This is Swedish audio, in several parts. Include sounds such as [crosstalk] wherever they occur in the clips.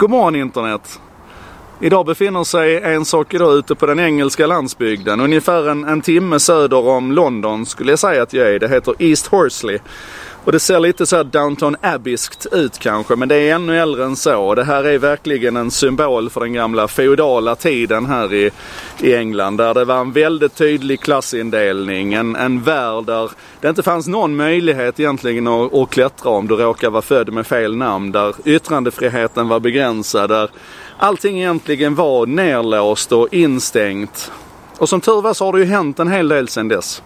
God morgon internet! Idag befinner sig en sak idag ute på den engelska landsbygden. Ungefär en, en timme söder om London skulle jag säga att jag är. Det heter East Horsley. Och det ser lite så här Downton Abbyskt ut kanske, men det är ännu äldre än så. Det här är verkligen en symbol för den gamla feodala tiden här i, i England. Där det var en väldigt tydlig klassindelning. En, en värld där det inte fanns någon möjlighet egentligen att, att klättra om du råkar vara född med fel namn. Där yttrandefriheten var begränsad. Där allting egentligen var nerlåst och instängt. Och som tur var så har det ju hänt en hel del sedan dess.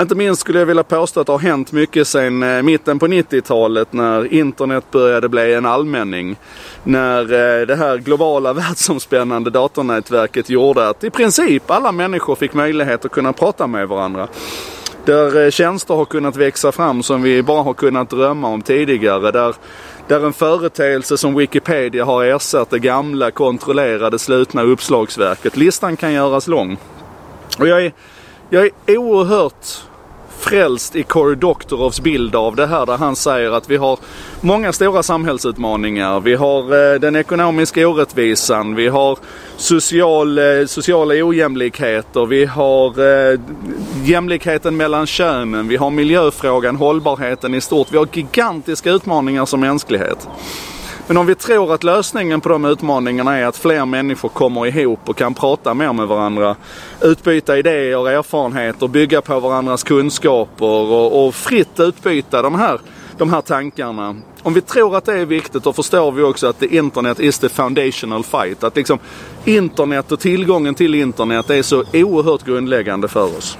Inte minst skulle jag vilja påstå att det har hänt mycket sedan eh, mitten på 90-talet när internet började bli en allmänning. När eh, det här globala [laughs] världsomspännande datornätverket gjorde att i princip alla människor fick möjlighet att kunna prata med varandra. Där eh, tjänster har kunnat växa fram som vi bara har kunnat drömma om tidigare. Där, där en företeelse som Wikipedia har ersatt det gamla kontrollerade slutna uppslagsverket. Listan kan göras lång. Och jag är, jag är oerhört frälst i Cory Doctorows bild av det här där han säger att vi har många stora samhällsutmaningar. Vi har eh, den ekonomiska orättvisan, vi har social, eh, sociala ojämlikheter, vi har eh, jämlikheten mellan könen, vi har miljöfrågan, hållbarheten i stort. Vi har gigantiska utmaningar som mänsklighet. Men om vi tror att lösningen på de utmaningarna är att fler människor kommer ihop och kan prata mer med varandra, utbyta idéer och erfarenheter, bygga på varandras kunskaper och, och fritt utbyta de här, de här tankarna. Om vi tror att det är viktigt då förstår vi också att the internet is the foundational fight. Att liksom internet och tillgången till internet är så oerhört grundläggande för oss.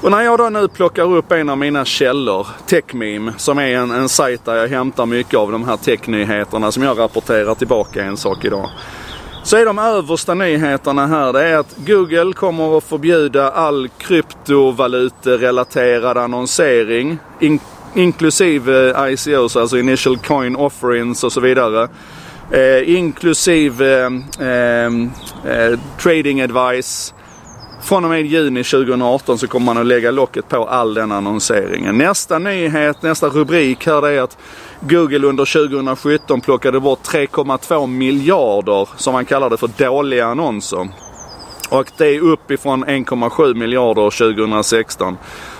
Och när jag då nu plockar upp en av mina källor, Techmeme, som är en, en sajt där jag hämtar mycket av de här technyheterna som jag rapporterar tillbaka en sak idag. Så är de översta nyheterna här, det är att Google kommer att förbjuda all kryptovaluterelaterad annonsering. In, inklusive ICOs, alltså Initial Coin Offerings och så vidare. Eh, inklusive eh, eh, Trading Advice från och med juni 2018 så kommer man att lägga locket på all den annonseringen. Nästa nyhet, nästa rubrik här det är att Google under 2017 plockade bort 3,2 miljarder, som man kallar det för, dåliga annonser. Och det är uppifrån 1,7 miljarder 2016.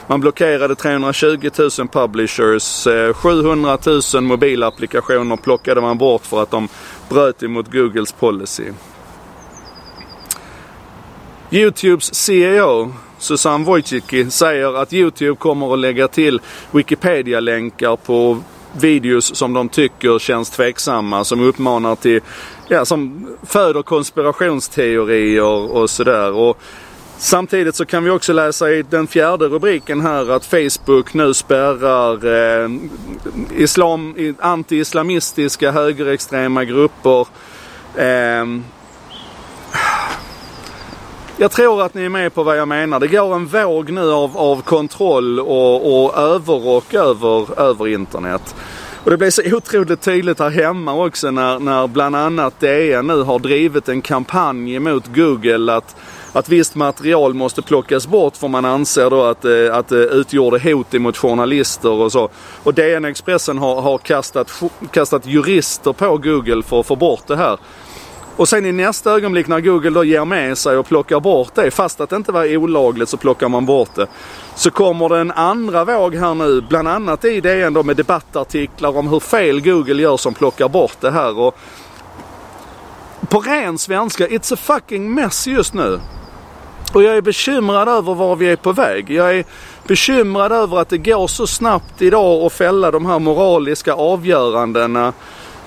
Man blockerade 320 000 publishers, eh, 700 000 mobilapplikationer plockade man bort för att de bröt emot Googles policy. Youtubes CEO Susanne Wojcicki säger att Youtube kommer att lägga till Wikipedia-länkar på videos som de tycker känns tveksamma, som uppmanar till, ja, som föder konspirationsteorier och sådär. Samtidigt så kan vi också läsa i den fjärde rubriken här att Facebook nu spärrar eh, islam, anti-islamistiska högerextrema grupper. Eh, jag tror att ni är med på vad jag menar. Det går en våg nu av, av kontroll och, och överrock över, över internet. Och det blev så otroligt tydligt här hemma också när, när bland annat DN nu har drivit en kampanj mot Google att, att visst material måste plockas bort för man anser då att, eh, att det utgjorde hot emot journalister och så. Och DN Expressen har, har kastat, kastat jurister på Google för att få bort det här. Och sen i nästa ögonblick när Google då ger med sig och plockar bort det, fast att det inte var olagligt så plockar man bort det. Så kommer det en andra våg här nu, bland annat i DN då med debattartiklar om hur fel Google gör som plockar bort det här. Och på ren svenska, it's a fucking mess just nu. Och jag är bekymrad över var vi är på väg. Jag är bekymrad över att det går så snabbt idag att fälla de här moraliska avgörandena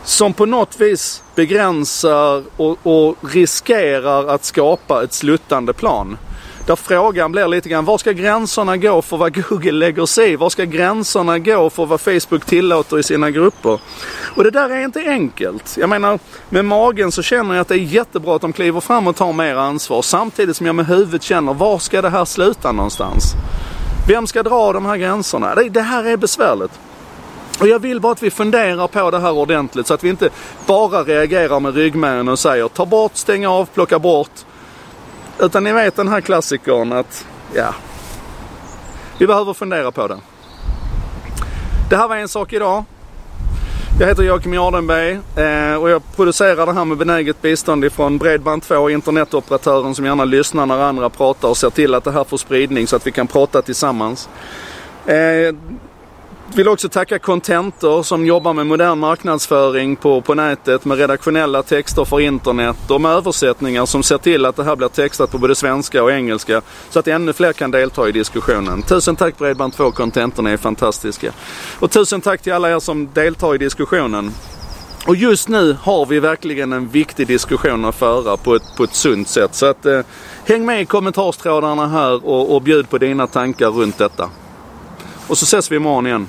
som på något vis begränsar och, och, riskerar att skapa ett sluttande plan. Där frågan blir lite grann, var ska gränserna gå för vad Google lägger sig i? Var ska gränserna gå för vad Facebook tillåter i sina grupper? Och det där är inte enkelt. Jag menar, med magen så känner jag att det är jättebra att de kliver fram och tar mer ansvar. Samtidigt som jag med huvudet känner, var ska det här sluta någonstans? Vem ska dra de här gränserna? Det, det här är besvärligt. Och jag vill bara att vi funderar på det här ordentligt så att vi inte bara reagerar med ryggmärgen och säger ta bort, stäng av, plocka bort. Utan ni vet den här klassikern att, ja, vi behöver fundera på det. Det här var en sak idag. Jag heter Joakim Jardenberg eh, och jag producerar det här med benäget bistånd ifrån Bredband2, internetoperatören som gärna lyssnar när andra pratar och ser till att det här får spridning så att vi kan prata tillsammans. Eh, vill också tacka Contentor som jobbar med modern marknadsföring på, på nätet med redaktionella texter för internet och med översättningar som ser till att det här blir textat på både svenska och engelska så att ännu fler kan delta i diskussionen. Tusen tack Bredband2 Contentor, ni är fantastiska. Och tusen tack till alla er som deltar i diskussionen. Och just nu har vi verkligen en viktig diskussion att föra på ett, på ett sunt sätt. Så att eh, häng med i kommentarstrådarna här och, och bjud på dina tankar runt detta. Och så ses vi imorgon igen.